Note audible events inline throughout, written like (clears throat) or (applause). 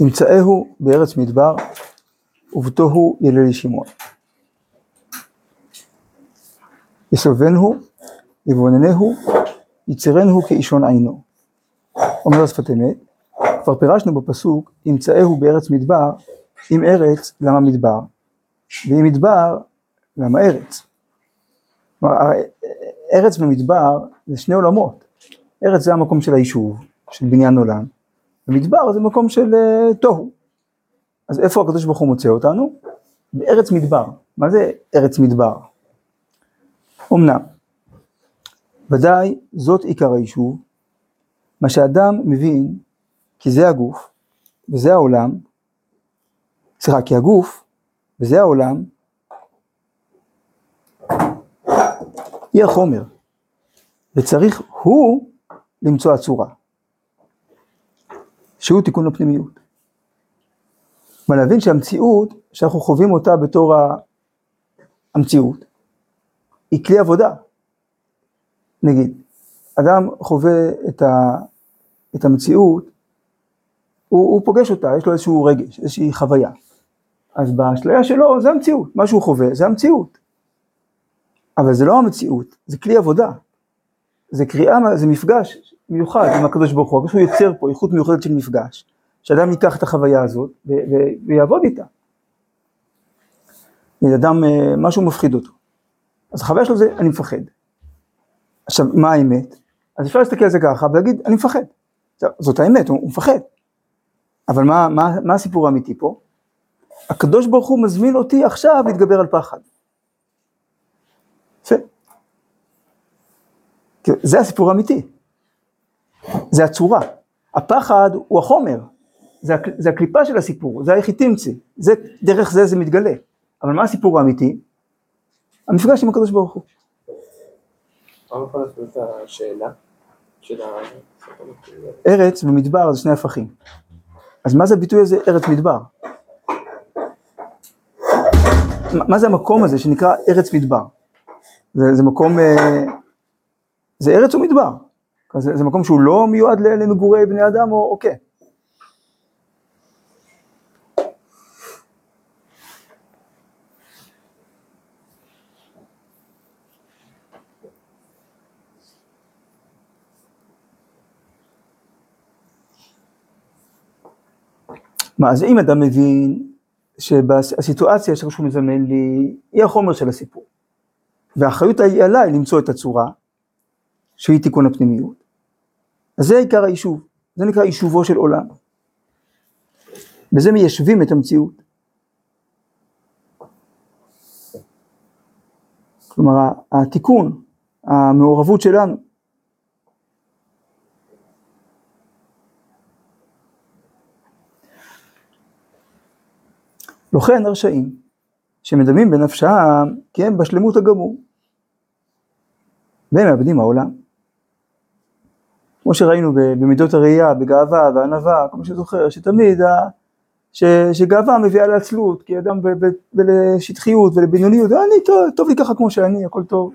ימצאהו בארץ מדבר, ובתוהו ילל שמעון. יסובנו, יבוננהו, יצרנו כאישון עינו. אומר השפת אמת, כבר פירשנו בפסוק, ימצאהו בארץ מדבר, אם ארץ, למה מדבר? ואם מדבר, למה ארץ? כלומר, ארץ ומדבר זה שני עולמות. ארץ זה המקום של היישוב, של בניין עולם, ומדבר זה מקום של uh, תוהו. אז איפה הקדוש ברוך הוא מוצא אותנו? בארץ מדבר. מה זה ארץ מדבר? אמנם, ודאי זאת עיקר היישוב, מה שאדם מבין כי זה הגוף וזה העולם, סליחה, כי הגוף וזה העולם, היא החומר, וצריך הוא למצוא הצורה, שהוא תיקון לפנימיות. כלומר להבין שהמציאות, שאנחנו חווים אותה בתור המציאות, היא כלי עבודה. נגיד, אדם חווה את, ה, את המציאות, הוא, הוא פוגש אותה, יש לו איזשהו רגש, איזושהי חוויה. אז באשליה שלו זה המציאות, מה שהוא חווה זה המציאות. אבל זה לא המציאות, זה כלי עבודה. זה קריאה, זה מפגש מיוחד עם הקדוש ברוך הוא, הוא יוצר פה איכות מיוחדת של מפגש, שאדם ייקח את החוויה הזאת ויעבוד איתה. אדם, אה, משהו מפחיד אותו. אז החוויה שלו זה, אני מפחד. עכשיו, מה האמת? אז אפשר להסתכל על זה ככה ולהגיד, אני מפחד. זאת האמת, הוא, מפחד. אבל מה, מה, מה הסיפור האמיתי פה? הקדוש ברוך הוא מזמין אותי עכשיו להתגבר על פחד. יפה. זה הסיפור האמיתי. זה הצורה. הפחד הוא החומר, זה, זה הקליפה של הסיפור, זה היחיטימצי, זה, דרך זה זה מתגלה. אבל מה הסיפור האמיתי? המפגש עם הקדוש ברוך הוא. ארץ ומדבר זה שני הפכים. אז מה זה הביטוי הזה ארץ מדבר? מה זה המקום הזה שנקרא ארץ מדבר? זה, זה מקום, אה, זה ארץ ומדבר. זה, זה מקום שהוא לא מיועד למגורי בני אדם או, אוקיי. מה, אז אם אדם מבין שבסיטואציה שהוא מזמן לי, היא החומר של הסיפור, והאחריות היא עליי למצוא את הצורה, שהיא תיקון הפנימיות, אז זה עיקר היישוב, זה נקרא יישובו של עולם. בזה מיישבים את המציאות. כלומר, התיקון, המעורבות שלנו, לכן הרשעים, שמדמים בנפשם כי הם בשלמות הגמור, והם מאבדים העולם. כמו שראינו במידות הראייה, בגאווה וענווה, כמו שזוכר, שתמיד. ש... שגאווה מביאה לעצלות, כי אדם. ולשטחיות ולבניוניות, אני טוב, טוב לי ככה כמו שאני, הכל טוב,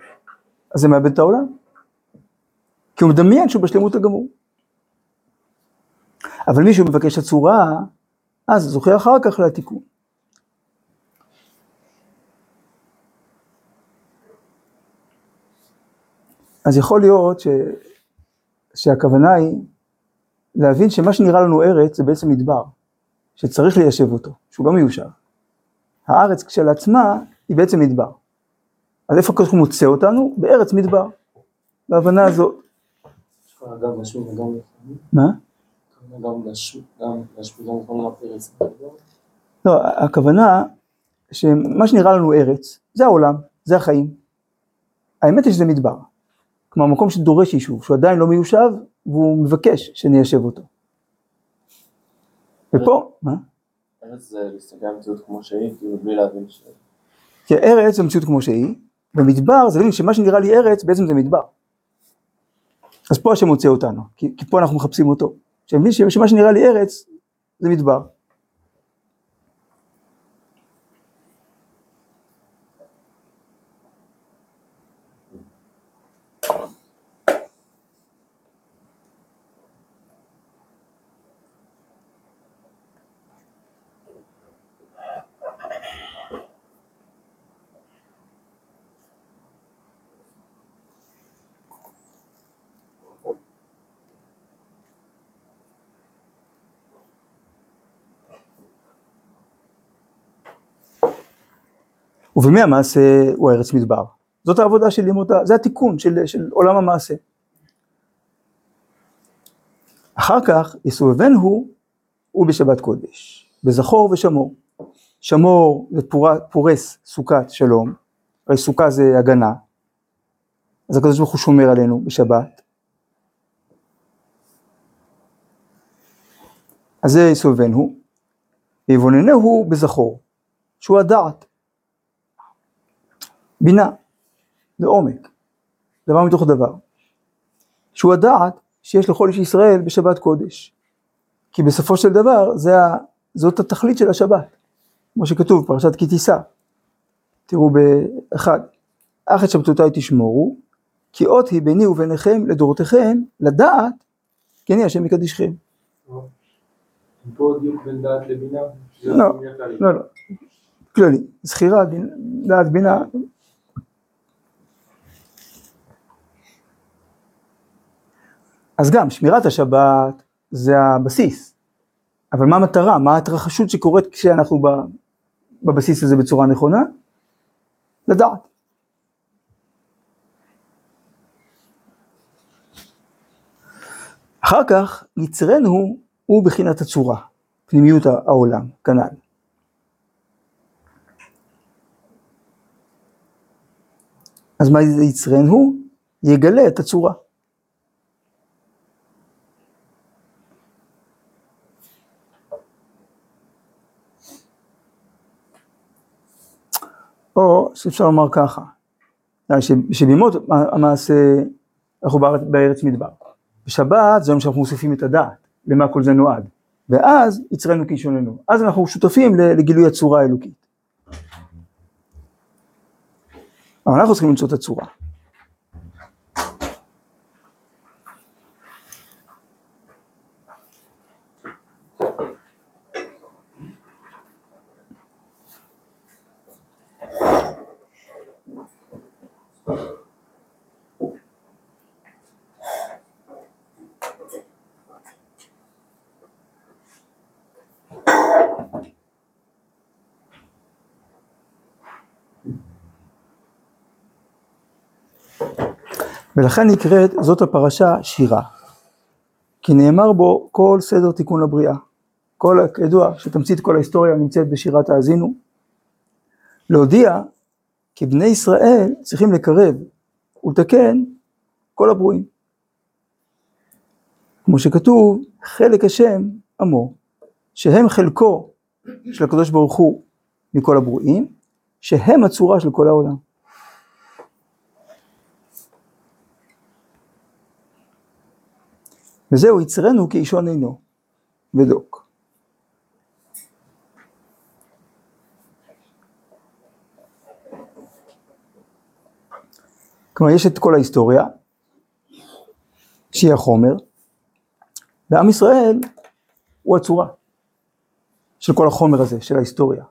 אז זה מאבד את העולם. כי הוא מדמיין שהוא בשלמות הגמור. אבל מי שמבקש הצורה, אז זוכה אחר כך לתיקון. אז יכול להיות ש... שהכוונה היא להבין שמה שנראה לנו ארץ זה בעצם מדבר, שצריך ליישב אותו, שהוא לא מיושב. הארץ כשלעצמה היא בעצם מדבר. אז איפה הוא מוצא אותנו? בארץ מדבר, בהבנה הזאת. מה? לא, הכוונה שמה שנראה לנו ארץ, זה העולם, זה החיים. האמת היא שזה מדבר. כלומר מקום שדורש יישוב, שהוא עדיין לא מיושב והוא מבקש שניישב אותו. ופה, מה? ארץ זה להסתכל על המציאות כמו שהיא, כאילו בלי להבין ש... כי ארץ זה מציאות כמו שהיא, ומדבר זה להבין שמה שנראה לי ארץ בעצם זה מדבר. אז פה השם מוצא אותנו, כי, כי פה אנחנו מחפשים אותו. שמה שנראה לי ארץ זה מדבר. ובמי המעשה הוא ארץ מדבר. זאת העבודה של לימוד, זה התיקון של, של עולם המעשה. אחר כך יסובבנו הוא בשבת קודש, בזכור ושמור. שמור זה פור, פורס סוכת שלום, הרי סוכה זה הגנה, אז הקדוש ברוך הוא שומר עלינו בשבת. אז זה יסובבנו, ויבוננהו בזכור, שהוא הדעת, בינה, זה עומק, דבר מתוך דבר, שהוא הדעת שיש לכל איש ישראל בשבת קודש, כי בסופו של דבר זה ה, זאת התכלית של השבת, כמו שכתוב בפרשת כי תישא, תראו באחד, אך את שבתותיי תשמורו, כי אות היא ביני וביניכם לדורותיכם לדעת כי אני השם מקדישכם. פה דיוק בין דעת לבינה? לא, לא, לא, כללי, זכירה, דעת בינה, אז גם שמירת השבת זה הבסיס, אבל מה המטרה, מה ההתרחשות שקורית כשאנחנו בבסיס הזה בצורה נכונה? לדעת. אחר כך יצרנו הוא בחינת הצורה, פנימיות העולם, כנ"ל. אז מה זה יצרנו? יגלה את הצורה. או שאפשר לומר ככה, שבימות המעשה אנחנו בארץ, בארץ מדבר. בשבת זה יום שאנחנו מוסיפים את הדעת, למה כל זה נועד. ואז יצרנו כישוננו. אז אנחנו שותפים לגילוי הצורה האלוקית. אבל אנחנו צריכים למצוא את הצורה. ולכן נקראת זאת הפרשה שירה. כי נאמר בו כל סדר תיקון לבריאה. כל, כידוע, שתמצית כל ההיסטוריה נמצאת בשירת האזינו. להודיע כי בני ישראל צריכים לקרב ולתקן כל הברואים. כמו שכתוב, חלק השם עמו, שהם חלקו של הקדוש ברוך הוא מכל הברואים, שהם הצורה של כל העולם. וזהו יצרנו כאישון עינו ודוק. כלומר יש את כל ההיסטוריה שהיא החומר ועם ישראל הוא הצורה של כל החומר הזה, של ההיסטוריה.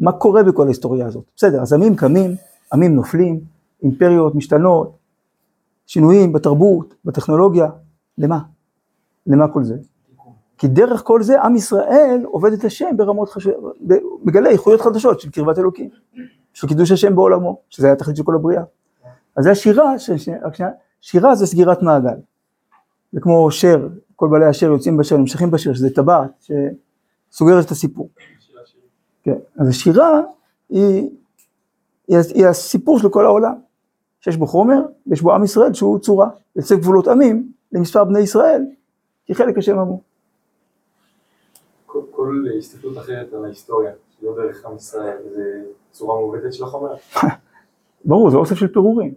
מה קורה בכל ההיסטוריה הזאת? בסדר, אז עמים קמים, עמים נופלים, אימפריות משתנות, שינויים בתרבות, בטכנולוגיה, למה? למה כל זה? כי דרך כל זה עם ישראל עובד את השם ברמות חשובות, מגלה איכויות חדשות של קרבת אלוקים, של קידוש השם בעולמו, שזה היה התכלית של כל הבריאה. אז זה השירה, ש... שירה זה סגירת מעגל. זה כמו שר, כל בעלי השיר יוצאים בשיר, נמשכים בשיר, שזה טבעת שסוגרת את הסיפור. כן, אז השירה היא, היא, היא הסיפור של כל העולם, שיש בו חומר, יש בו עם ישראל שהוא צורה, יוצא גבולות עמים למספר בני ישראל, כי חלק השם עמו. כל- כל הסתכלות אחרת על ההיסטוריה, שלא דרך עם ישראל, זה צורה מעוותת של החומר. (laughs) ברור, זה אוסף של פירורים,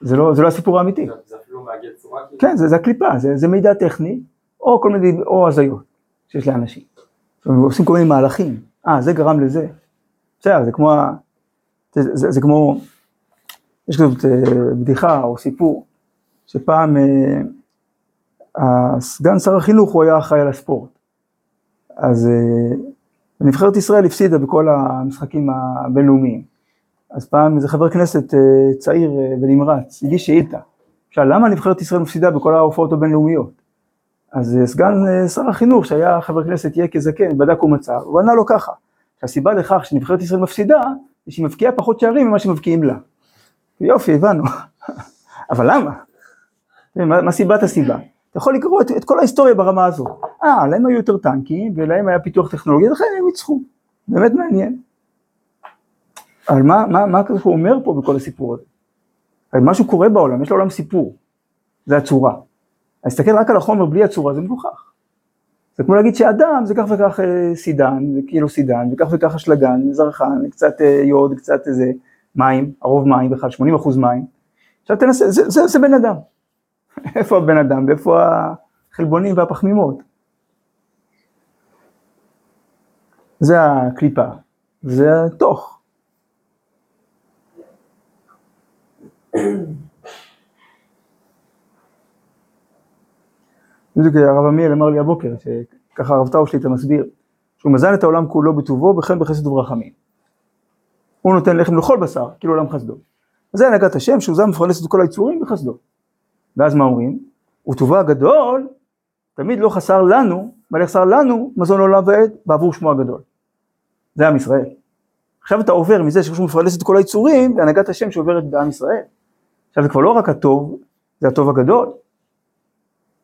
זה לא, זה לא הסיפור האמיתי. זה- אפילו מאגד צורה. כאילו. כן, זה, זה הקליפה, זה, זה מידע טכני, או כל מיני, או הזיות שיש לאנשים. הם עושים כל מיני מהלכים, אה, זה גרם לזה. בסדר, זה כמו, זה, זה, זה כמו, יש כזאת אה, בדיחה או סיפור, שפעם אה, הסגן שר החינוך הוא היה אחראי על הספורט. אז אה, נבחרת ישראל הפסידה בכל המשחקים הבינלאומיים. אז פעם איזה חבר כנסת אה, צעיר אה, ונמרץ הגיש שאילתה. שאל למה נבחרת ישראל מפסידה בכל ההופעות הבינלאומיות? אז אה, סגן אה, שר החינוך שהיה חבר כנסת יהיה כזקן, בדק ומצא, הוא ענה לו ככה, שהסיבה לכך שנבחרת ישראל מפסידה זה שהיא מבקיעה פחות שערים ממה שמבקיעים לה. יופי, הבנו. (laughs) אבל למה? מה, מה סיבת הסיבה? אתה יכול לקרוא את, את כל ההיסטוריה ברמה הזאת. אה, להם היו יותר טנקים, ולהם היה פיתוח טכנולוגי, לכן הם ניצחו. באמת מעניין. אבל מה, מה, מה הוא אומר פה בכל הסיפור הזה? הרי משהו קורה בעולם, יש לעולם סיפור. זה הצורה. אני אסתכל רק על החומר בלי הצורה, זה מגוחך. זה כמו להגיד שאדם זה כך וכך אה, סידן, זה כאילו סידן, וכך וכך אשלגן, זרחן, קצת אה, יוד, קצת איזה מים, הרוב מים בכלל, 80 אחוז מים. עכשיו תנסה, זה, זה, זה בן אדם. איפה הבן אדם ואיפה החלבונים והפחמימות? זה הקליפה, זה התוך. בדיוק הרב עמיאל אמר לי הבוקר, שככה הרב טאו שלי אתה מסביר, שהוא מזן את העולם כולו בטובו, וכן בחסד וברחמים. הוא נותן לחם לכל בשר, כאילו עולם חסדו. זה הנהגת השם, שהוא זה מפרנס את כל היצורים בחסדו. ואז מה אומרים? וטובה הגדול, תמיד לא חסר לנו, אבל יחסר לנו מזון עולם ועד בעבור שמו הגדול. זה עם ישראל. עכשיו אתה עובר מזה שהוא מפרנס את כל היצורים, להנהגת השם שעוברת בעם ישראל. עכשיו זה כבר לא רק הטוב, זה הטוב הגדול.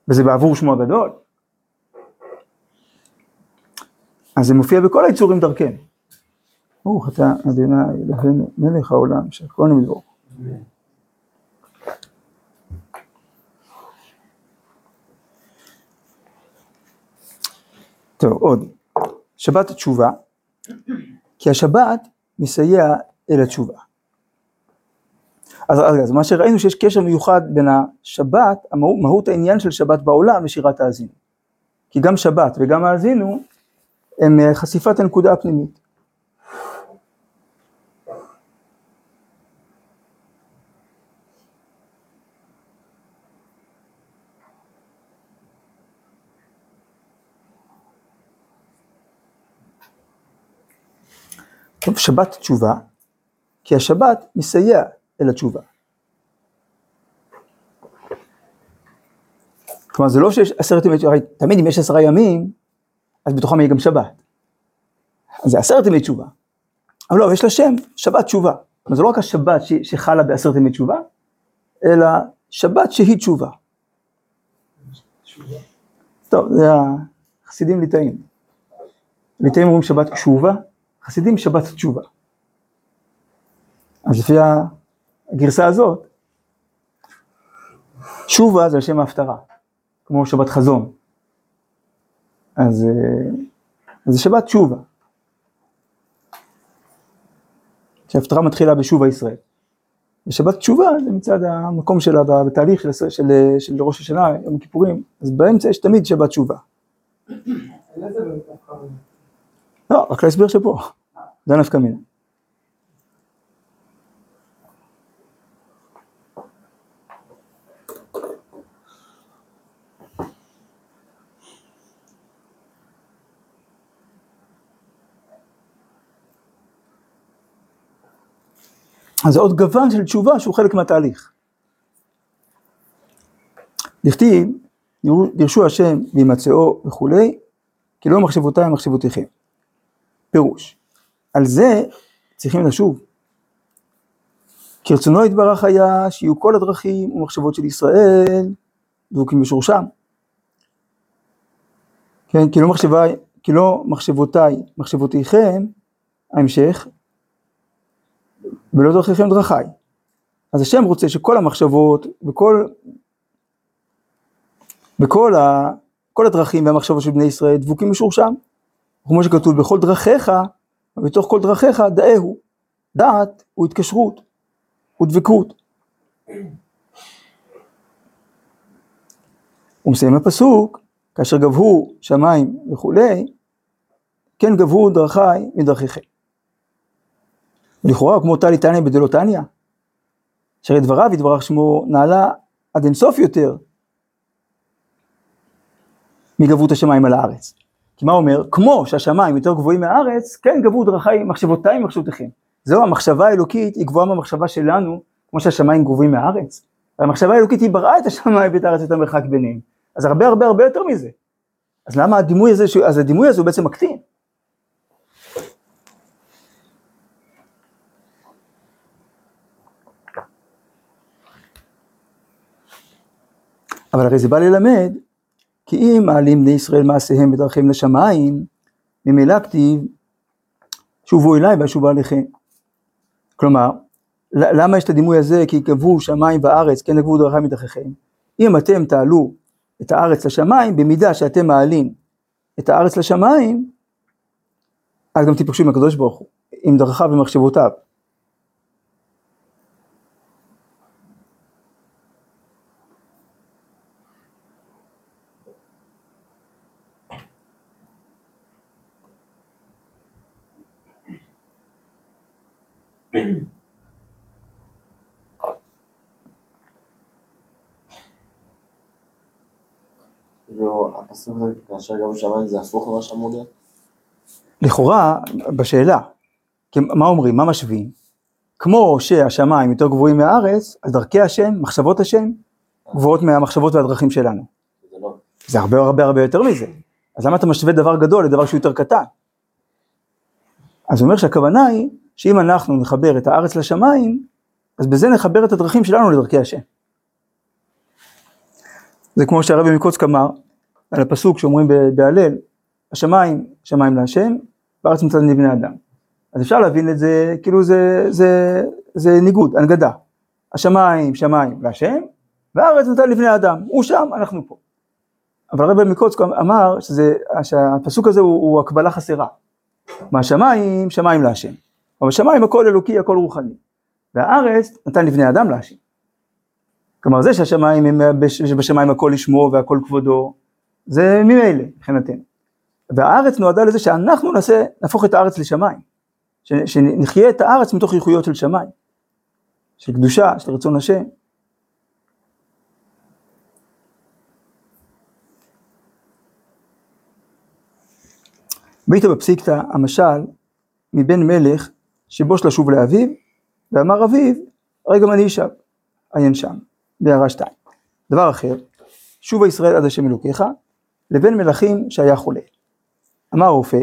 וזה בעבור שמו הגדול. אז זה מופיע בכל היצורים דרכנו. ברוך אתה אדוני אלוהינו מלך העולם שהכל נמדור. טוב, עוד. שבת התשובה, כי השבת מסייע אל התשובה. אז, אז, אז מה שראינו שיש קשר מיוחד בין השבת, המהות, מהות העניין של שבת בעולם ושירת האזינו. כי גם שבת וגם האזינו הם אה, חשיפת הנקודה הפנימית. שבת תשובה, כי השבת מסייע אל התשובה. כלומר זה לא שיש עשרת ימי תשובה, תמיד אם יש עשרה ימים, אז בתוכם יהיה גם שבת. אז זה עשרת ימי תשובה. אבל לא, יש לה שם, שבת תשובה. כלומר זה לא רק השבת שחלה בעשרת ימי תשובה, אלא שבת שהיא תשובה. טוב, זה החסידים ליטאים. ליטאים אומרים שבת תשובה, חסידים שבת תשובה. אז לפי הגרסה הזאת, תשובה זה על שם ההפטרה, כמו שבת חזון. אז זה שבת תשובה. שההפטרה מתחילה בשובה ישראל. ושבת תשובה זה מצד המקום שלה בתהליך של, של, של ראש השנה, יום הכיפורים, אז באמצע יש תמיד שבת תשובה. (clears throat) לא, רק להסביר שפה, זה נפקא מינה. אז זה עוד גוון של תשובה שהוא חלק מהתהליך. דכתיב, דרשו השם וימצאו וכולי, כי לא מחשבותיי מחשבותיכם. פירוש, על זה צריכים לשוב. כי רצונו יתברך היה שיהיו כל הדרכים ומחשבות של ישראל דבוקים בשורשם. כן, כי לא, מחשבה, כי לא מחשבותיי מחשבותיכם, ההמשך, ולא דרכיכם דרכיי. אז השם רוצה שכל המחשבות וכל וכל ה, כל הדרכים והמחשבות של בני ישראל דבוקים משורשם. כמו שכתוב בכל דרכיך, ובתוך כל דרכיך דאהו. דעת הוא התקשרות, הוא דבקות. הוא מסיים הפסוק, כאשר גבהו שמיים וכולי, כן גבהו דרכי מדרכיכם. לכאורה כמו טלי תניא בדלו תניא, אשר דבריו יתברך שמו נעלה עד אינסוף יותר מגבות השמיים על הארץ. כי מה אומר? כמו שהשמיים יותר גבוהים מהארץ, כן גבו דרכי מחשבותיי ומחשבותיכם. זהו, המחשבה האלוקית היא גבוהה מהמחשבה שלנו, כמו שהשמיים גבוהים מהארץ. המחשבה האלוקית היא בראה את השמיים ואת הארץ ואת המרחק ביניהם. אז הרבה הרבה הרבה יותר מזה. אז למה הדימוי הזה, אז הדימוי הזה הוא בעצם מקטין. אבל הרי זה בא ללמד כי אם מעלים בני ישראל מעשיהם בדרכיהם לשמיים, ממילא כתיב, שובו אליי ואשובו עליכם. כלומר, למה יש את הדימוי הזה? כי יקבעו שמיים וארץ, כן יקבעו דרכיי מדרכיכם. אם אתם תעלו את הארץ לשמיים, במידה שאתם מעלים את הארץ לשמיים, אז גם תיפגשו עם הקדוש ברוך הוא, עם דרכיו ומחשבותיו. הפסוק הזה, כאשר גם שמיים זה הפוך ממה שאמור להיות? לכאורה, בשאלה, מה אומרים, מה משווים? כמו שהשמיים יותר גבוהים מהארץ, אז דרכי השם, מחשבות השם, גבוהות מהמחשבות והדרכים שלנו. זה לא. זה הרבה הרבה הרבה יותר מזה. אז למה אתה משווה דבר גדול לדבר שהוא יותר קטן? אז הוא אומר שהכוונה היא שאם אנחנו נחבר את הארץ לשמיים, אז בזה נחבר את הדרכים שלנו לדרכי השם. זה כמו שהרבי מקוצק אמר, על הפסוק שאומרים בהלל, השמיים, שמיים להשם, בארץ מצד לבני אדם. אז אפשר להבין את זה, כאילו זה, זה, זה ניגוד, הנגדה. השמיים, שמיים להשם, והארץ נתן לבני אדם, הוא שם, אנחנו פה. אבל הרבי מקוצק אמר שזה, שהפסוק הזה הוא, הוא הקבלה חסרה. מהשמיים, שמיים להשם. אבל בשמיים הכל אלוקי, הכל רוחני. והארץ נתן לבני אדם להשם. כלומר זה שהשמיים הם, שבשמיים הכל לשמו והכל כבודו, זה ממילא מבחינתנו. והארץ נועדה לזה שאנחנו נעשה, נהפוך את הארץ לשמיים. שנחיה את הארץ מתוך איכויות של שמיים. של קדושה, של רצון השם. ביתא בפסיקתא, המשל, מבן מלך שבוש לשוב לאביו, ואמר אביו, הרי גם אני אשב, עיין שם, בהערה שתיים. דבר אחר, שובה ישראל עד השם אלוקיך, לבין מלכים שהיה חולה. אמר הרופא,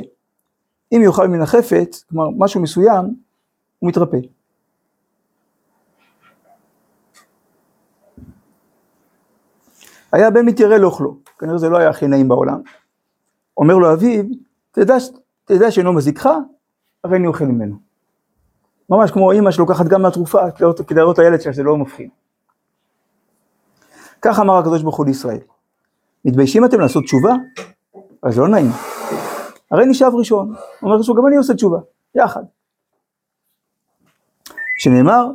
אם יאכל מן החפץ, כלומר משהו מסוים, הוא מתרפא. היה בן מתיירא לאוכלו, כנראה זה לא היה הכי נעים בעולם. אומר לו אביו, תדע, תדע שאינו מזיקך, הרי אני אוכל ממנו. ממש כמו אימא שלוקחת גם מהתרופה כדי להראות- לילד שלה שזה לא מבחין. כך אמר הקדוש ברוך הוא לישראל. מתביישים אתם לעשות תשובה? אז לא נעים. הרי נשאב ראשון. אומר ישוע, גם אני עושה תשובה, יחד. שנאמר,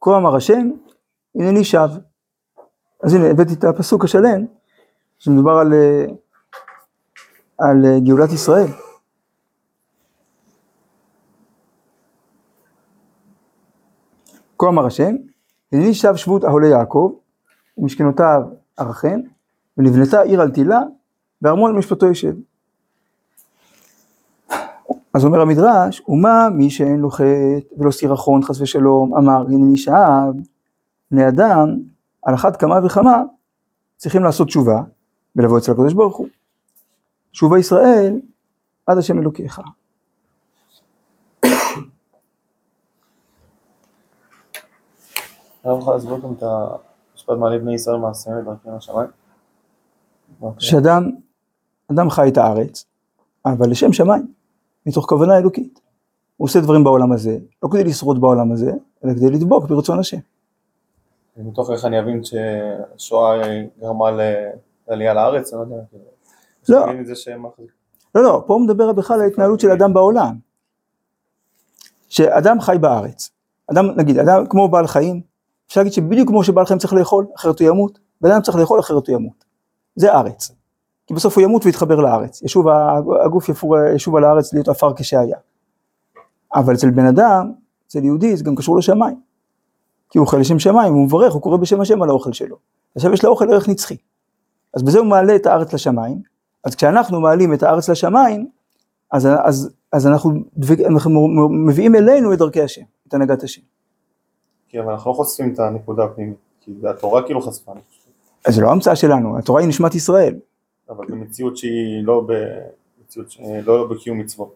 כה אמר השם, הנני שב. אז הנה, הבאתי את הפסוק השלם, שמדובר על, אה, על אה, גאולת ישראל. כה אמר השם, הנני שב שבות אהולי יעקב, ומשכנותיו ארחם, ונבנתה עיר על תילה, וארמון משפטו יושב. אז אומר המדרש, ומה מי שאין לו חטא ולא סירחון חס ושלום, אמר הנני שב, בני אדם, על אחת כמה וכמה, צריכים לעשות תשובה, ולבוא אצל הקדוש ברוך הוא. שובה ישראל, עד השם אלוקיך. לא יכול להסביר לכם את המשפט מעלה בני ישראל מעשיהם לדרכי השמיים? שאדם, אדם חי את הארץ, אבל לשם שמיים, מתוך כוונה אלוקית. הוא עושה דברים בעולם הזה, לא כדי לשרוד בעולם הזה, אלא כדי לדבוק ברצון השם. מתוך איך אני אבין שהשואה גרמה לעלייה לארץ? אני לא יודע. כאילו. לא. לא, לא, פה הוא מדבר בכלל על ההתנהלות של אדם בעולם. שאדם חי בארץ, אדם, נגיד, אדם כמו בעל חיים, אפשר להגיד שבדיוק כמו שבעל חיים צריך לאכול, אחרת הוא ימות, בן אדם צריך לאכול, אחרת הוא ימות. זה ארץ. כי בסוף הוא ימות ויתחבר לארץ. ישוב, הגוף יפור, ישוב על הארץ להיות עפר כשהיה. אבל אצל בן אדם, אצל יהודי, זה גם קשור לשמיים. כי הוא אוכל לשם שמיים, הוא מברך, הוא קורא בשם השם על האוכל שלו. עכשיו יש לאוכל ערך נצחי. אז בזה הוא מעלה את הארץ לשמיים, אז כשאנחנו מעלים את הארץ לשמיים, אז, אז, אז אנחנו, אנחנו מביאים אלינו את דרכי השם, את הנהגת השם. כי אבל אנחנו לא חושפים את הנקודה הפנימית. כי התורה כאילו חשפה. אז זה לא המצאה שלנו, התורה היא נשמת ישראל. אבל במציאות שהיא לא במציאות ש- לא בקיום מצוות.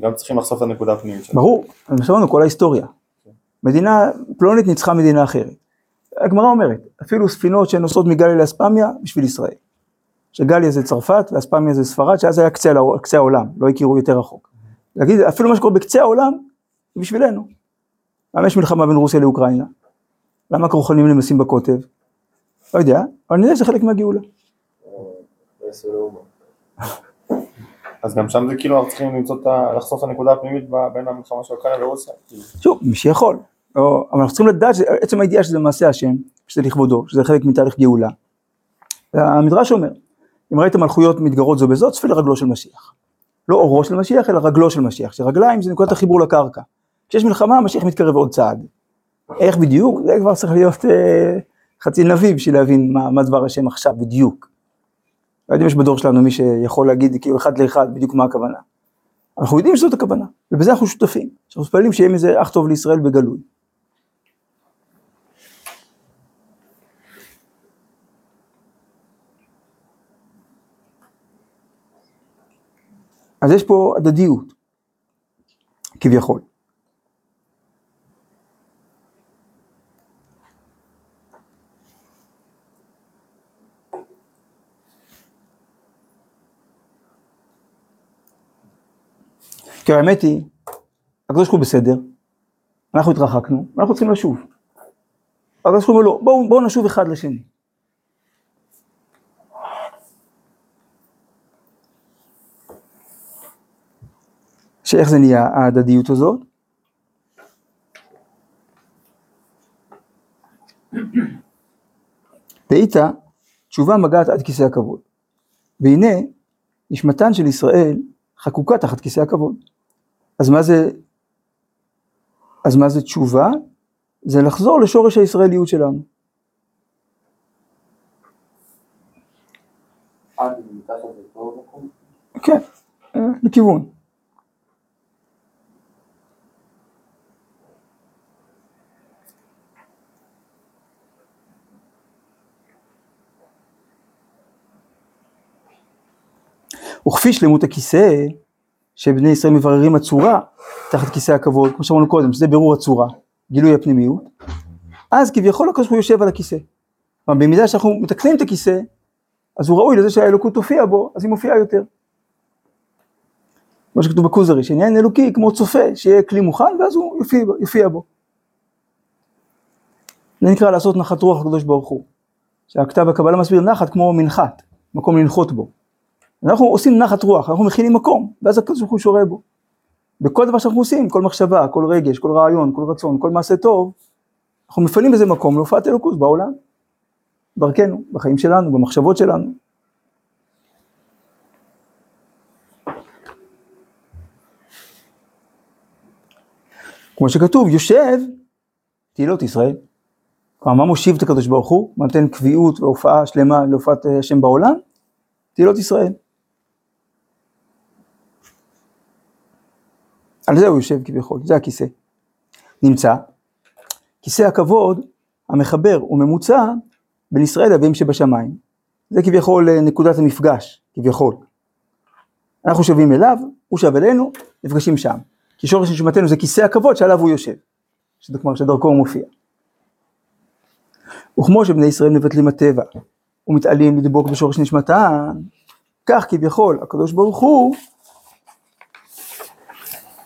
גם צריכים לחשוף את הנקודה הפנימית שלנו. ברור, אז שמענו כל ההיסטוריה. מדינה פלונית ניצחה מדינה אחרת. הגמרא אומרת, אפילו ספינות שנוסעות מגליה לאספמיה, בשביל ישראל. שגליה זה צרפת ואספמיה זה ספרד, שאז היה קצה, קצה העולם, לא הכירו יותר רחוק. להגיד, אפילו מה שקורה בקצה העולם, זה בשבילנו. למה יש מלחמה בין רוסיה לאוקראינה? למה הכרוכנים נמסים בקוטב? לא יודע, אבל אני יודע שזה חלק מהגאולה. (laughs) אז גם שם זה כאילו אנחנו צריכים למצוא את ה... לחשוף את הנקודה הפנימית בין המלחמה של אוקראינה לרוסיה. שוב, מי שיכול. לא, אבל אנחנו צריכים לדעת שעצם הידיעה שזה מעשה השם, שזה לכבודו, שזה חלק מתהליך גאולה. המדרש אומר, אם ראיתם מלכויות מתגרות זו בזו, צפה לרגלו של משיח. לא אורו של משיח, אלא רגלו של משיח, שרגליים זה נקודת החיבור לקרקע. כשיש מלחמה, המשיח מתקרב עוד צעד. איך בדיוק? זה כבר צריך להיות אה, חצי נביא בשביל להבין מה, מה דבר השם עכשיו בדיוק. לא יודע אם יש בדור שלנו מי שיכול להגיד כאילו אחד לאחד בדיוק מה הכוונה. אנחנו יודעים שזאת הכוונה, ובזה אנחנו שותפים. אנחנו מתפללים שיהיה מזה אח טוב לישראל בגלוי. אז יש פה הדדיות, כביכול. כי האמת היא, הקדוש ברוך הוא בסדר, אנחנו התרחקנו, אנחנו צריכים לשוב. הקדוש ברוך הוא אומר לו, בואו בואו נשוב אחד לשני. שאיך זה נהיה ההדדיות הזאת? דאית תשובה מגעת עד כיסא הכבוד. והנה נשמתן של ישראל חקוקה תחת כיסא הכבוד. אז מה זה, אז מה זה תשובה? זה לחזור לשורש הישראליות שלנו. כן, אה, לכיוון. וכפי שלמות הכיסא, שבני ישראל מבררים הצורה תחת כיסא הכבוד, כמו שאמרנו קודם, שזה בירור הצורה, גילוי הפנימיות, אז כביכול הקדוש ברוך הוא יושב על הכיסא. אבל במידה שאנחנו מתקנים את הכיסא, אז הוא ראוי לזה שהאלוקות תופיע בו, אז היא מופיעה יותר. כמו שכתוב בכוזרי, שעניין אלוקי כמו צופה, שיהיה כלי מוכן, ואז הוא יופיע, יופיע בו. זה נקרא לעשות נחת רוח לקדוש ברוך הוא. שהכתב הקבלה מסביר נחת כמו מנחת, מקום לנחות בו. אנחנו עושים נחת רוח, אנחנו מכינים מקום, ואז הקדוש ברוך הוא שורה בו. בכל דבר שאנחנו עושים, כל מחשבה, כל רגש, כל רעיון, כל רצון, כל מעשה טוב, אנחנו מפנים איזה מקום להופעת אלוקות בעולם, דרכנו, בחיים שלנו, במחשבות שלנו. כמו שכתוב, יושב תהילות ישראל. כלומר, מה מושיב את הקדוש ברוך הוא? מה נותן קביעות והופעה שלמה להופעת השם בעולם? תהילות ישראל. על זה הוא יושב כביכול, זה הכיסא. נמצא, כיסא הכבוד המחבר וממוצע בין ישראל לאביהם שבשמיים. זה כביכול אה, נקודת המפגש, כביכול. אנחנו שווים אליו, הוא שב אלינו, נפגשים שם. כי שורש נשמתנו זה כיסא הכבוד שעליו הוא יושב. שזה כלומר שדרכו הוא מופיע. וכמו שבני ישראל מבטלים הטבע ומתעלים לדבוק בשורש נשמתם, כך כביכול הקדוש ברוך הוא,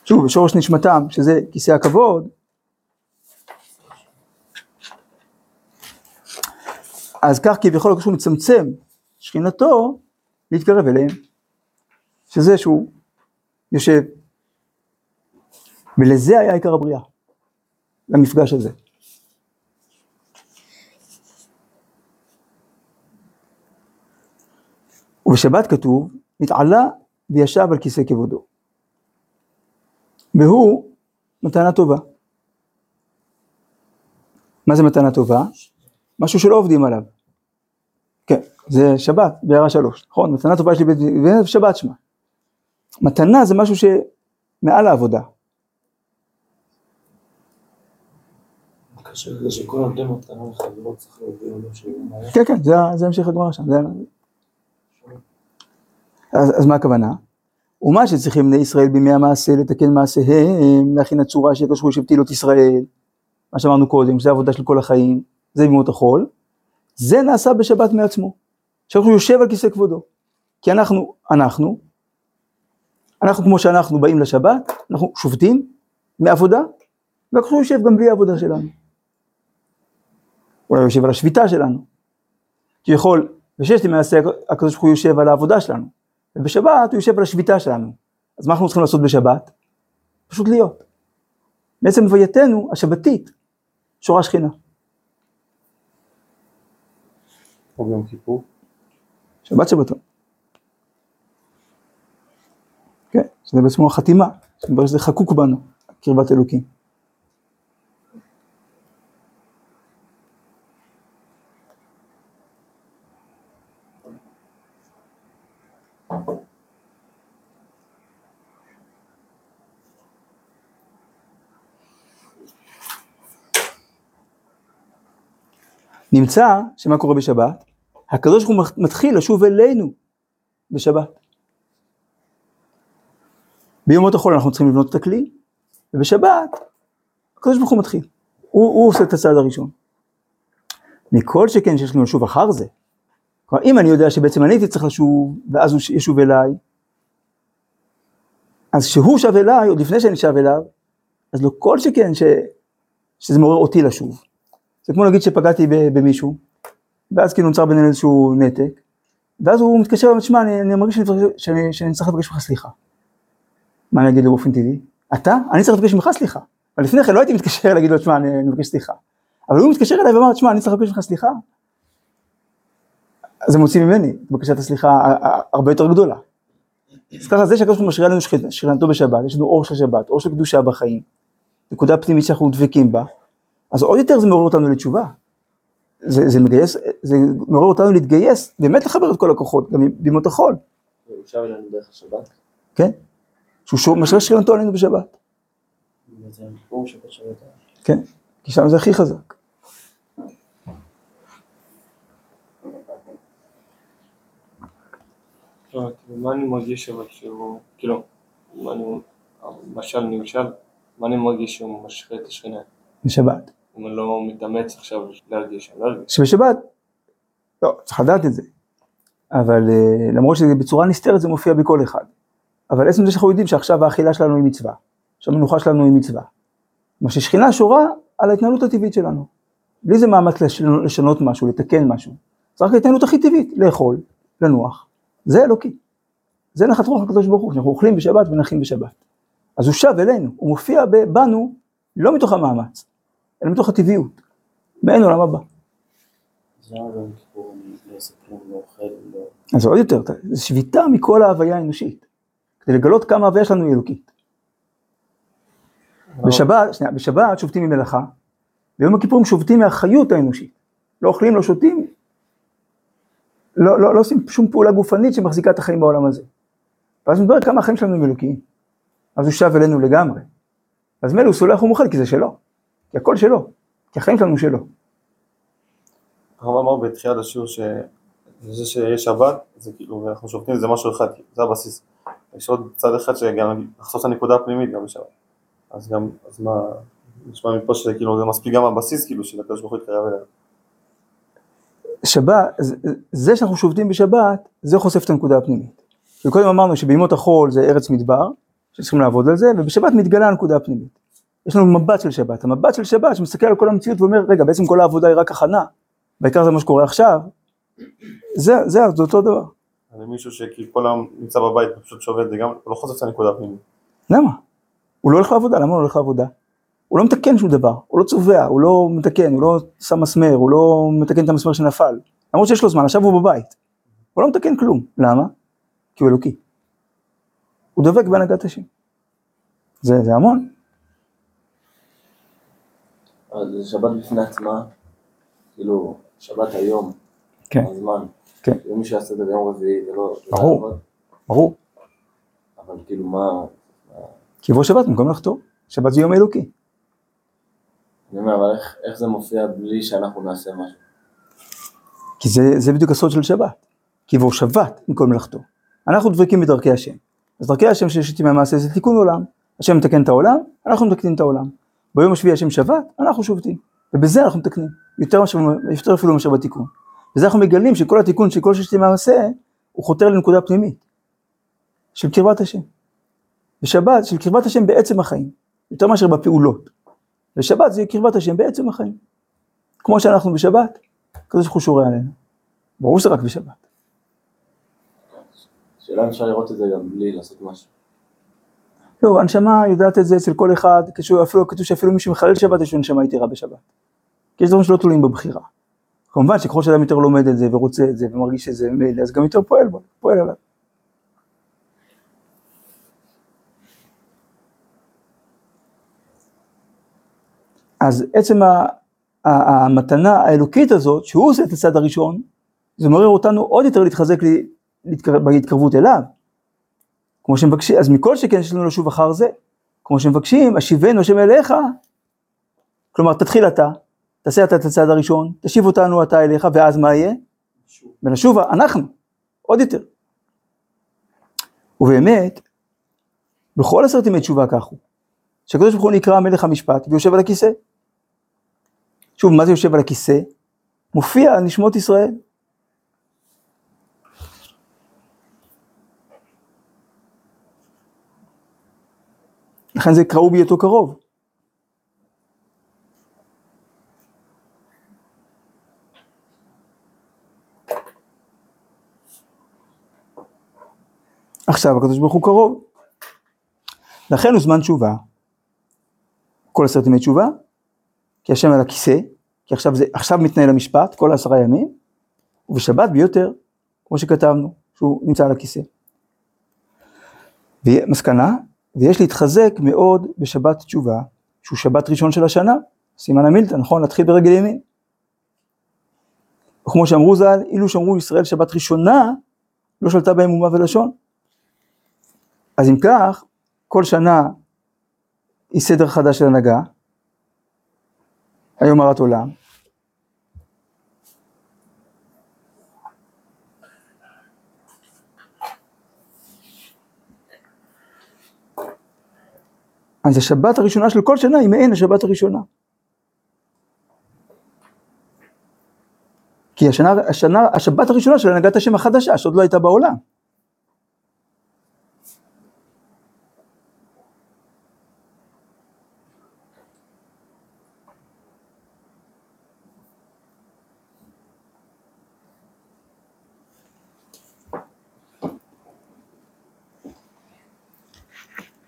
שוב בשורש נשמתם שזה כיסא הכבוד, אז כך כביכול הקדוש מצמצם שכינתו להתקרב אליהם, שזה שהוא יושב, ולזה היה עיקר הבריאה, למפגש הזה. ובשבת כתוב, נתעלה וישב על כיסא כבודו. והוא מתנה טובה. מה זה מתנה טובה? משהו שלא עובדים עליו. כן, זה שבת, בהערה שלוש, נכון? מתנה טובה יש לי בית ושבת שמה. מתנה זה משהו שמעל העבודה. מהר. כן, כן, זה, המשך הגמרא שם. אז מה הכוונה? ומה שצריכים בני ישראל בימי המעשה לתקן מעשיהם, להכין הצורה ישב תהילות ישראל, מה שאמרנו קודם, שזה עבודה של כל החיים, זה בימות החול, זה נעשה בשבת מעצמו, שאנחנו יושב על כיסא כבודו, כי אנחנו, אנחנו, אנחנו כמו שאנחנו באים לשבת, אנחנו שובתים מעבודה, והקדוש יושב גם בלי העבודה שלנו. אולי הוא יושב על השביתה שלנו. כביכול, בששת ימי מעשה הקדוש ברוך הוא יושב על העבודה שלנו, ובשבת הוא יושב על השביתה שלנו. אז מה אנחנו צריכים לעשות בשבת? פשוט להיות. בעצם הווייתנו השבתית, שורה שכינה. או ביום כיפור. שבת שבתון. כן, שזה בעצמו החתימה, שזה חקוק בנו, קרבת אלוקים. נמצא שמה קורה בשבת? הקדוש ברוך הוא מתחיל לשוב אלינו בשבת. ביומות החול אנחנו צריכים לבנות את הכלי, ובשבת הקדוש ברוך הוא מתחיל. הוא, הוא עושה את הצעד הראשון. מכל שכן שיש לנו לשוב אחר זה. כלומר, אם אני יודע שבעצם אני הייתי צריך לשוב, ואז הוא ישוב אליי, אז כשהוא שב אליי, עוד לפני שאני שב אליו, אז לא כל שכן ש... שזה מעורר אותי לשוב. זה כמו להגיד שפגעתי במישהו, ואז כאילו נוצר בינינו איזשהו נתק, ואז הוא מתקשר ואומר, שמע, אני, אני מרגיש שאני, שאני, שאני צריך לבקש ממך סליחה. מה אני אגיד לו באופן טבעי? אתה? אני צריך לבקש ממך סליחה. אבל לפני כן לא הייתי מתקשר להגיד לו, שמע, אני, אני מבקש סליחה. אבל הוא מתקשר אליי ואמר, שמע, אני צריך לבקש ממך סליחה. אז זה מוציא ממני בקשת הסליחה הרבה יותר גדולה. אז ככה זה שהקדוש ברוך הוא משרה לנו שכינתו בשבת, יש לנו אור של שבת, אור של קדושה בחיים, נקודה פנימית שאנחנו דבקים בה, אז עוד יותר זה מעורר אותנו לתשובה. זה, זה מגייס, זה מעורר אותנו להתגייס, באמת לחבר את כל הכוחות, גם בימות החול. הוא אלינו דרך השבת? כן, שהוא משרה שכינתו עלינו בשבת. כן, כי שם זה הכי חזק. לא, כאילו, מה אני מרגיש אבל שהוא, כאילו, מה אני, משל נמשל, מה אני מרגיש שהוא משרה את השכינה? בשבת. אם אני לא מתאמץ עכשיו להרגיש, אני לא. שבשבת, לא, צריך לדעת את זה. אבל אה, למרות שזה בצורה נסתרת זה מופיע בכל אחד. אבל עצם זה שאנחנו יודעים שעכשיו האכילה שלנו היא מצווה, שהמנוחה שלנו היא מצווה. מה ששכינה שורה על ההתנהלות הטבעית שלנו. בלי זה מאמץ לשנות משהו, לתקן משהו. זה רק ההתנהלות הכי טבעית, לאכול, לנוח. זה אלוקי. זה נחת רוח הקדוש ברוך הוא, שאנחנו אוכלים בשבת ונחים בשבת. אז הוא שב אלינו, הוא מופיע בנו לא מתוך המאמץ, אלא מתוך הטבעיות, מעין עולם הבא. אז אני לא לא לא... זה עוד יותר, זה שביתה מכל ההוויה האנושית, כדי לגלות כמה ההוויה שלנו היא אלוקית. בשבת, שנייה, בשבת שובתים ממלאכה, ביום הכיפורים שובתים מהחיות האנושית. לא אוכלים, לא שותים, לא, לא, לא עושים שום פעולה גופנית שמחזיקה את החיים בעולם הזה. ואז מדבר כמה החיים שלנו הם אלוקיים. אז הוא שב אלינו לגמרי. אז מילא הוא סולח ומוחל כי זה שלו. כי הכל שלו. כי החיים שלנו שלו. הרב אמר בתחילת השיעור שזה שיש שבת, זה כאילו, ואנחנו שובתים זה משהו אחד, זה הבסיס. יש עוד צד אחד שגם לחשוף את הנקודה הפנימית גם בשבת. אז גם, אז מה, נשמע מפה שזה כאילו, זה מספיק גם הבסיס כאילו של הקדוש ברוך הוא יתקרב אלינו. שבת, זה- שאנחנו שובתים בשבת, זה חושף את הנקודה הפנימית. וקודם אמרנו שבימות החול זה ארץ מדבר, שצריכים לעבוד על זה, ובשבת מתגלה הנקודה הפנימית. יש לנו מבט של שבת, המבט של שבת שמסתכל על כל המציאות ואומר, רגע, בעצם כל העבודה היא רק הכנה, בעיקר זה מה שקורה עכשיו, זה, זה, זה אותו דבר. אני מישהו שכאילו כל היום נמצא בבית ופשוט שובת, זה גם לא חושף את הנקודה הפנימית. למה? הוא לא הולך לעבודה, למה הוא לא הולך לעבודה? הוא לא מתקן שום דבר, הוא לא צובע, הוא לא מתקן, הוא לא שם מסמר, הוא לא מתקן את המסמר שנפל. למרות שיש לו זמן, עכשיו הוא בבית. הוא לא מתקן כלום. למה? כי הוא אלוקי. הוא דבק בהנהגת השם. זה, זה המון. אז זה שבת בפני עצמה, כאילו, שבת היום, כן. הזמן. כן. אם מישהו יעשה את זה ביום רביעי, זה לא... לא ברור. ברור. אבל כאילו, מה... כי יבוא שבת במקום לחתור. שבת זה יום אלוקי. אני אומר, אבל איך- איך זה מופיע בלי שאנחנו נעשה משהו? כי זה, זה בדיוק הסוד של שבת. כי יבוא שבת במקום מלאכתו. אנחנו דבקים בדרכי השם. אז דרכי השם שיש איתי מהמעשה זה תיקון עולם. השם מתקן את העולם, אנחנו מתקנים את העולם. ביום השביעי השם שבת, אנחנו שובתים. ובזה אנחנו מתקנים. יותר, מאשר, יותר אפילו מאשר בתיקון. וזה אנחנו מגלים שכל התיקון של כל ששת ימי המעשה, הוא חותר לנקודה פנימית, של קרבת השם. ושבת של קרבת השם בעצם החיים, יותר מאשר בפעולות. ושבת זה קרבת השם בעצם החיים. כמו שאנחנו בשבת, כזה שהוא שורה עלינו. ברור שזה רק בשבת. שאלה אם אפשר לראות את זה גם בלי לעשות משהו. לא, הנשמה יודעת את זה אצל כל אחד, אפילו, כתוב שאפילו מי שמחלל שבת יש לו נשמה יתרה בשבת. כי יש דברים שלא תלויים בבחירה. כמובן שככל שאדם יותר לומד את זה ורוצה את זה ומרגיש את זה ממילא, אז גם יותר פועל בו, פועל עליו. אז עצם ה- ה- המתנה האלוקית הזאת, שהוא עושה את הצד הראשון, זה מעורר אותנו עוד יותר להתחזק לי- להתקרב- בהתקרבות אליו. כמו שמבקשים, אז מכל שכן יש לנו לשוב אחר זה. כמו שמבקשים, השיבנו השם אליך. כלומר, תתחיל אתה, תעשה אתה את הצעד הראשון, תשיב אותנו אתה אליך, ואז מה יהיה? ונשובה, אנחנו, עוד יותר. ובאמת, בכל עשרת ימי תשובה כך הוא. שהקדוש ברוך הוא נקרא מלך המשפט ויושב על הכיסא. שוב, מה זה יושב על הכיסא? מופיע על נשמות ישראל. לכן זה קראו בהיותו קרוב. עכשיו הקדוש ברוך הוא קרוב. לכן הוא זמן תשובה. כל עשרת ימי תשובה, כי השם על הכיסא, כי עכשיו, זה, עכשיו מתנהל המשפט, כל העשרה ימים, ובשבת ביותר, כמו שכתבנו, שהוא נמצא על הכיסא. ומסקנה, ויש להתחזק מאוד בשבת תשובה, שהוא שבת ראשון של השנה, סימן המילתא, נכון? להתחיל ברגל ימין. וכמו שאמרו ז"ל, אילו שמרו ישראל שבת ראשונה, לא שלטה בהם אומה ולשון. אז אם כך, כל שנה היא סדר חדש של הנהגה, היום הרת עולם. אז השבת הראשונה של כל שנה היא מעין השבת הראשונה. כי השנה, השנה, השבת הראשונה של הנהגת השם החדשה, שעוד לא הייתה בעולם.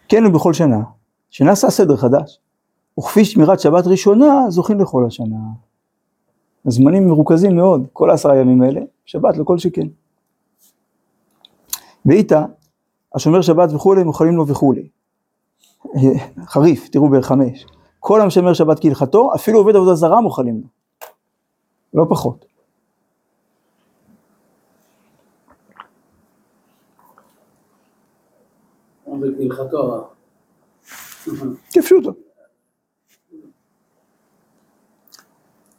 כן ובכל שנה, שנעשה סדר חדש, וכפי שמירת שבת ראשונה, זוכים לכל השנה. הזמנים מרוכזים מאוד, כל העשרה ימים האלה, שבת לכל שכן. ואיתה, השומר שבת וכולי, מוכנים לו וכולי. (laughs) חריף, תראו בערך חמש. כל המשמר שבת כהלכתו, אפילו עובד עבודה זרה מוכנים לו. לא פחות. וכהלכתו. כפשוטו.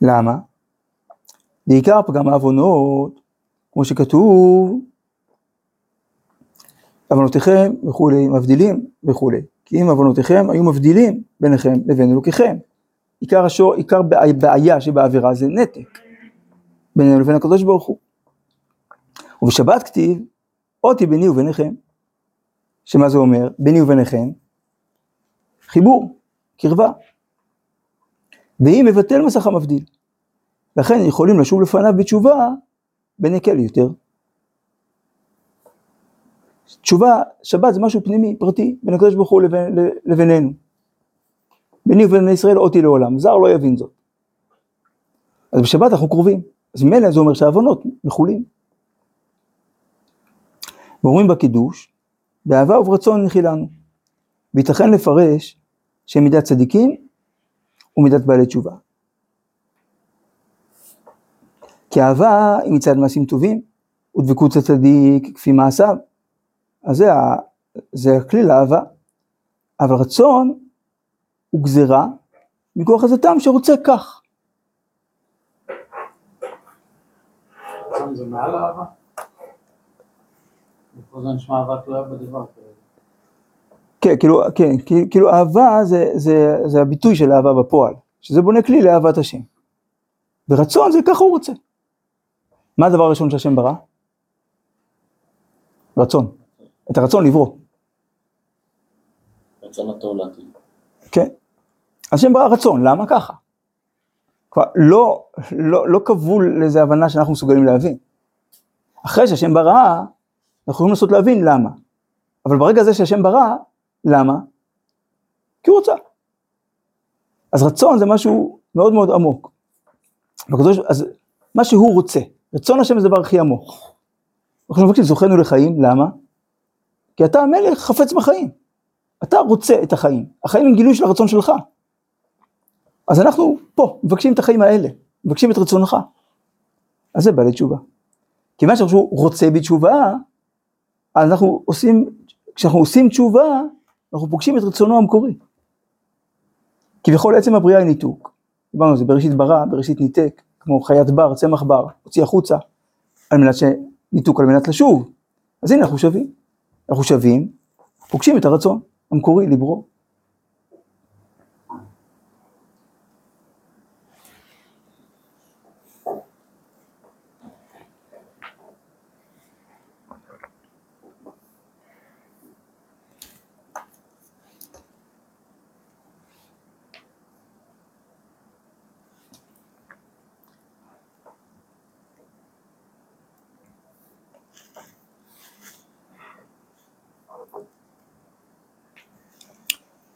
למה? בעיקר פגם העוונות, כמו שכתוב, עוונותיכם וכולי, מבדילים וכולי. כי אם עוונותיכם היו מבדילים ביניכם לבין אלוקיכם. עיקר, השור, עיקר בעיה שבעבירה זה נתק בינינו לבין הקדוש ברוך הוא. ובשבת כתיב, אותי ביני וביניכם. שמה זה אומר? ביני וביניכם, חיבור, קרבה. והיא מבטל מסך המבדיל. לכן יכולים לשוב לפניו בתשובה בנקל יותר. תשובה, שבת זה משהו פנימי, פרטי, בין הקדוש ברוך הוא לבין, לבינינו. ביני ובין ישראל אותי לעולם, זר לא יבין זאת. אז בשבת אנחנו קרובים, אז ממילא זה אומר שהעוונות מחולים. ואומרים בקידוש, באהבה וברצון נחילנו. וייתכן לפרש שמידת צדיקים ומידת בעלי תשובה. כי אהבה היא מצד מעשים טובים, ודבקות הצדיק כפי מעשיו. אז זה, זה הכלי לאהבה. אבל רצון הוא גזירה מכוח הזאתם שרוצה כך. זה מעל אהבה? זה נשמע אהבה תלויה בדבר. כן, כאילו, כן, כאילו אהבה זה, זה, זה הביטוי של אהבה בפועל, שזה בונה כלי לאהבת השם. ורצון זה ככה הוא רוצה. מה הדבר הראשון שהשם ברא? רצון. את הרצון לברוא. רצון הטוב לעתיד. כן. השם ברא רצון, למה ככה? כבר לא, לא, לא כבול לאיזה הבנה שאנחנו מסוגלים להבין. אחרי שהשם ברא, אנחנו יכולים לנסות להבין למה. אבל ברגע הזה שהשם ברא, למה? כי הוא רוצה. אז רצון זה משהו מאוד מאוד עמוק. בקדוש, אז מה שהוא רוצה, רצון השם זה הדבר הכי עמוק. אנחנו מבקשים זוכנו לחיים, למה? כי אתה המלך חפץ בחיים. אתה רוצה את החיים. החיים הם גילוי של הרצון שלך. אז אנחנו פה, מבקשים את החיים האלה, מבקשים את רצונך. אז זה בעלי תשובה. כיוון שהוא רוצה בתשובה, אז אנחנו עושים, כשאנחנו עושים תשובה, אנחנו פוגשים את רצונו המקורי. כביכול עצם הבריאה היא ניתוק. דיברנו על זה, בראשית ברא, בראשית ניתק, כמו חיית בר, צמח בר, הוציא החוצה, על מנת שניתוק, על מנת לשוב. אז הנה אנחנו שווים. אנחנו שווים, פוגשים את הרצון המקורי לברוא.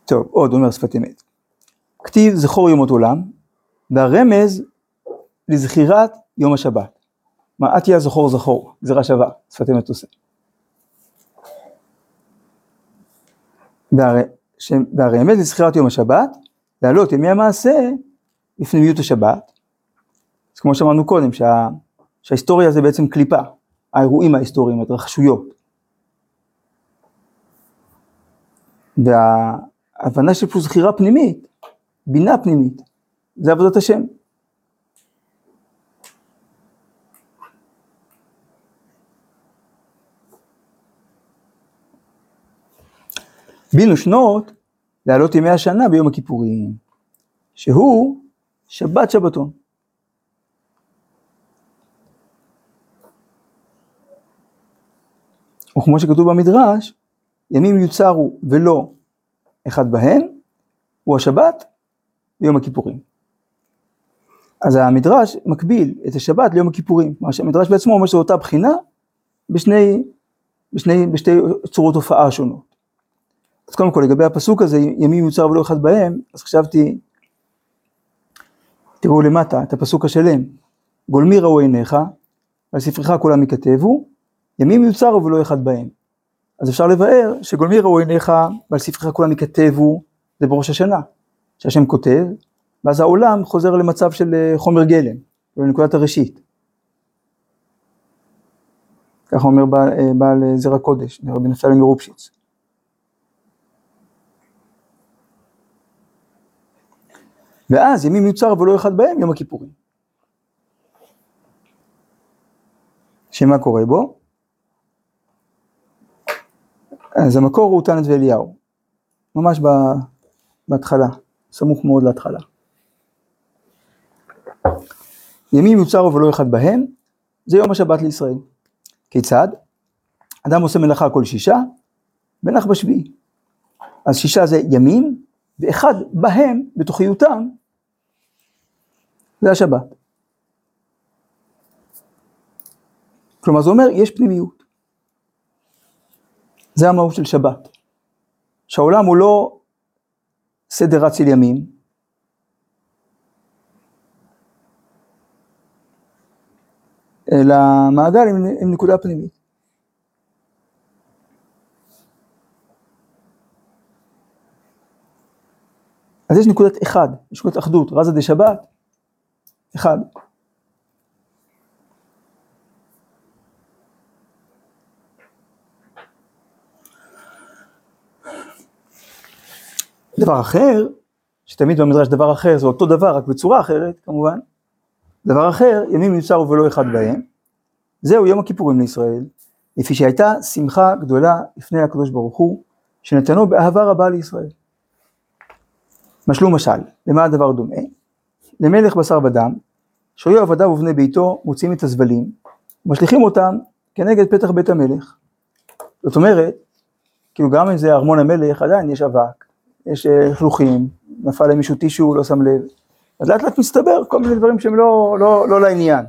טוב, עוד אומר שפת אמת. כתיב זכור יומות עולם, והרמז לזכירת יום השבת. מה תהיה זכור זכור, גזירה שווה, שפת אמת עושה. והר... ש... והרמז לזכירת יום השבת, להעלות ימי המעשה בפנימיות השבת. אז כמו שאמרנו קודם, שה... שההיסטוריה זה בעצם קליפה, האירועים ההיסטוריים, ההתרחשויות. וה... הבנה של פה זכירה פנימית, בינה פנימית, זה עבודת השם. בינו שנות להעלות ימי השנה ביום הכיפורים, שהוא שבת שבתון. וכמו שכתוב במדרש, ימים יוצרו ולא אחד בהם הוא השבת ויום הכיפורים. אז המדרש מקביל את השבת ליום הכיפורים, מה שהמדרש בעצמו אומר שזו אותה בחינה בשני, בשני, בשתי צורות הופעה שונות. אז קודם כל לגבי הפסוק הזה, ימים יוצר ולא אחד בהם, אז חשבתי, תראו למטה את הפסוק השלם, גולמי ראו עיניך, על ספרך כולם ייכתבו, ימים יוצר ולא אחד בהם. אז אפשר לבאר שגולמי ראו עיניך ועל ספרך כולם ייכתבו, זה בראש השנה, שהשם כותב, ואז העולם חוזר למצב של אה, חומר גלם, לנקודת הראשית. ככה אומר בעל, אה, בעל אה, זרע קודש, רבי נפתלי מרופשיץ. ואז ימים יוצר ולא אחד בהם יום הכיפורים. שמה קורה בו? אז המקור הוא תנת ואליהו, ממש בהתחלה, סמוך מאוד להתחלה. ימים יוצר ולא אחד בהם, זה יום השבת לישראל. כיצד? אדם עושה מלאכה כל שישה, ונח בשביעי. אז שישה זה ימים, ואחד בהם, בתוכיותם, זה השבת. כלומר זה אומר, יש פנימיות. זה המהות של שבת. שהעולם הוא לא סדר רץ של ימים, אלא מעגל עם, עם נקודה פנימית. אז יש נקודת אחד, יש נקודת אחדות, רזה דה שבת, אחד. דבר אחר, שתמיד במדרש דבר אחר זה אותו דבר, רק בצורה אחרת כמובן, דבר אחר, ימים יוצר ולא אחד בהם, זהו יום הכיפורים לישראל, לפי שהייתה שמחה גדולה לפני הקדוש ברוך הוא, שנתנו באהבה רבה לישראל. משלו משל, למה הדבר דומה? למלך בשר ודם, שהיו עבדיו ובני ביתו מוציאים את הזבלים, משליכים אותם כנגד פתח בית המלך. זאת אומרת, כאילו גם אם זה ארמון המלך, עדיין יש אבק, יש אה, לכלוכים, נפל להם מישהו טישו, לא שם לב. אז לאט לאט מסתבר כל מיני דברים שהם לא, לא, לא לעניין,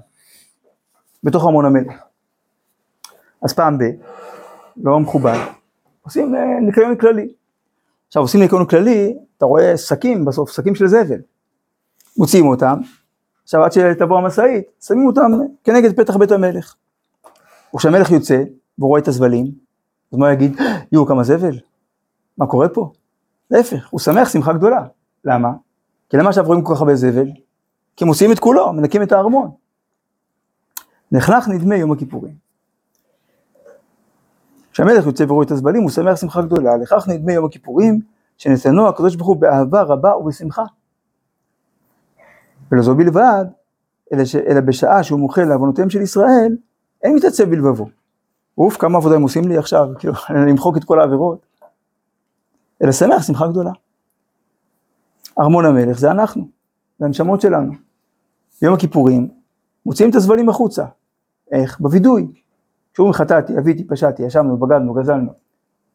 בתוך ארמון המלך. אז פעם ב, לא מכובד, עושים אה, ניקיון כללי. עכשיו עושים ניקיון כללי, אתה רואה שקים בסוף, שקים של זבל. מוציאים אותם, עכשיו עד שתבוא המשאית, שמים אותם כנגד פתח בית המלך. וכשהמלך יוצא, והוא רואה את הזבלים, אז מה הוא יגיד? יואו, כמה זבל, מה קורה פה? להפך, הוא שמח שמחה גדולה. למה? כי למה עכשיו רואים כל כך הרבה זבל? כי הם מוציאים את כולו, מנקים את הארמון. נחנך נדמה יום הכיפורים. כשהמלך יוצא ורואה את הזבלים, הוא שמח שמחה גדולה. לכך נדמה יום הכיפורים, שנתנו הקדוש ברוך הוא באהבה רבה ובשמחה. ולא זו בלבד, אלא, ש... אלא בשעה שהוא מוחל לעוונותיהם של ישראל, אין מתעצב בלבבו. אוף, כמה עבודה הם עושים לי עכשיו, כאילו, (laughs) למחוק את כל העבירות. אלא שמח שמחה גדולה. ארמון המלך זה אנחנו, זה הנשמות שלנו. ביום הכיפורים מוציאים את הזבלים החוצה. איך? בווידוי. כשאומרים חטאתי, אביתי, פשעתי, ישבנו, בגדנו, גזלנו.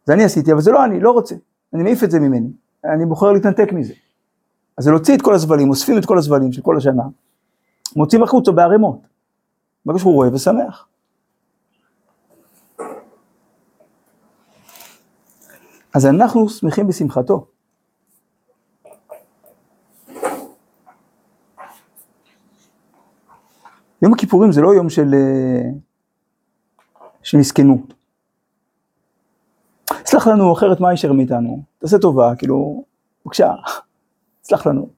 זה אני עשיתי, אבל זה לא אני, לא רוצה. אני מעיף את זה ממני. אני בוחר להתנתק מזה. אז זה להוציא את כל הזבלים, אוספים את כל הזבלים של כל השנה, מוציאים החוצה בערימות. ברגע שהוא רואה ושמח. אז אנחנו שמחים בשמחתו. יום הכיפורים זה לא יום של, אה, של מסכנות. סלח לנו, אחרת מה יישאר מאיתנו? תעשה טובה, כאילו, בבקשה, (laughs) סלח לנו.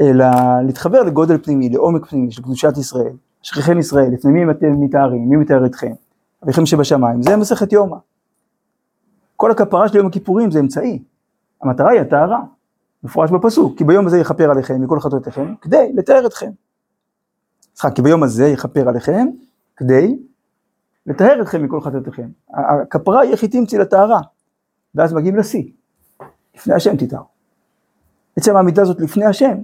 אלא להתחבר לגודל פנימי, לעומק פנימי של קדושת ישראל, שכיחם ישראל, לפני מי אתם מתארים, מי מתאר אתכם, אביכם שבשמיים, זה מסכת יומא. כל הכפרה של יום הכיפורים זה אמצעי, המטרה היא הטהרה, מפורש בפסוק, כי ביום הזה יכפר עליכם מכל חטאותיכם, כדי לתאר אתכם. סליחה, כי ביום הזה יכפר עליכם, כדי לטהר אתכם מכל חטאותיכם. הכפרה היא היא תמציא לטהרה, ואז מגיעים לשיא, לפני השם תטהר. עצם העמידה הזאת לפני השם,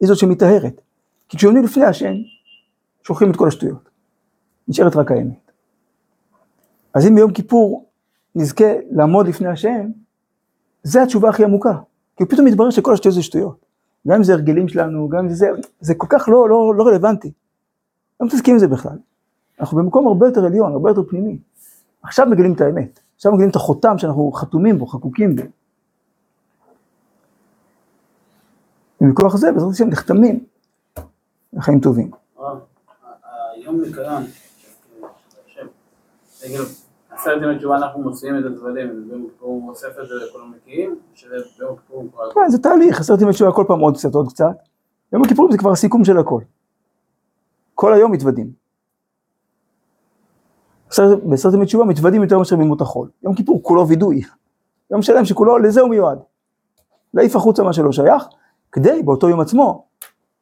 היא זאת שמטהרת. כי כשעומדים לפני השם, שוכחים את כל השטויות. נשארת רק האמת. אז אם ביום כיפור נזכה לעמוד לפני השם, זה התשובה הכי עמוקה. כי פתאום מתברר שכל השטויות זה שטויות. גם אם זה הרגלים שלנו, גם אם זה, זה כל כך לא, לא, לא רלוונטי. לא מתעסקים עם זה בכלל. אנחנו במקום הרבה יותר עליון, הרבה יותר פנימי. עכשיו מגלים את האמת. עכשיו מגלים את החותם שאנחנו חתומים בו, חקוקים בו. ומכוח זה, בעזרת השם, נחתמים לחיים טובים. הרב, היום רגל, עשרת ימי תשובה אנחנו מוציאים את ביום כיפור הוא אוסף את זה לכל המקיאים, שביום כיפור הוא כבר... כן, זה תהליך, עשרת ימי תשובה כל פעם עוד קצת, עוד קצת. יום הכיפורים זה כבר הסיכום של הכל. כל היום מתוודים. בעשרת ימי תשובה מתוודים יותר מאשר בימות החול. יום כיפור כולו וידוי. יום שלם שכולו, לזה הוא מיועד. להעיף החוצה מה שלא שייך, כדי באותו יום עצמו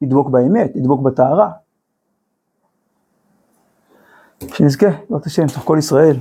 לדבוק באמת, לדבוק בטהרה. שנזכה, בעזרת השם, תוך כל ישראל.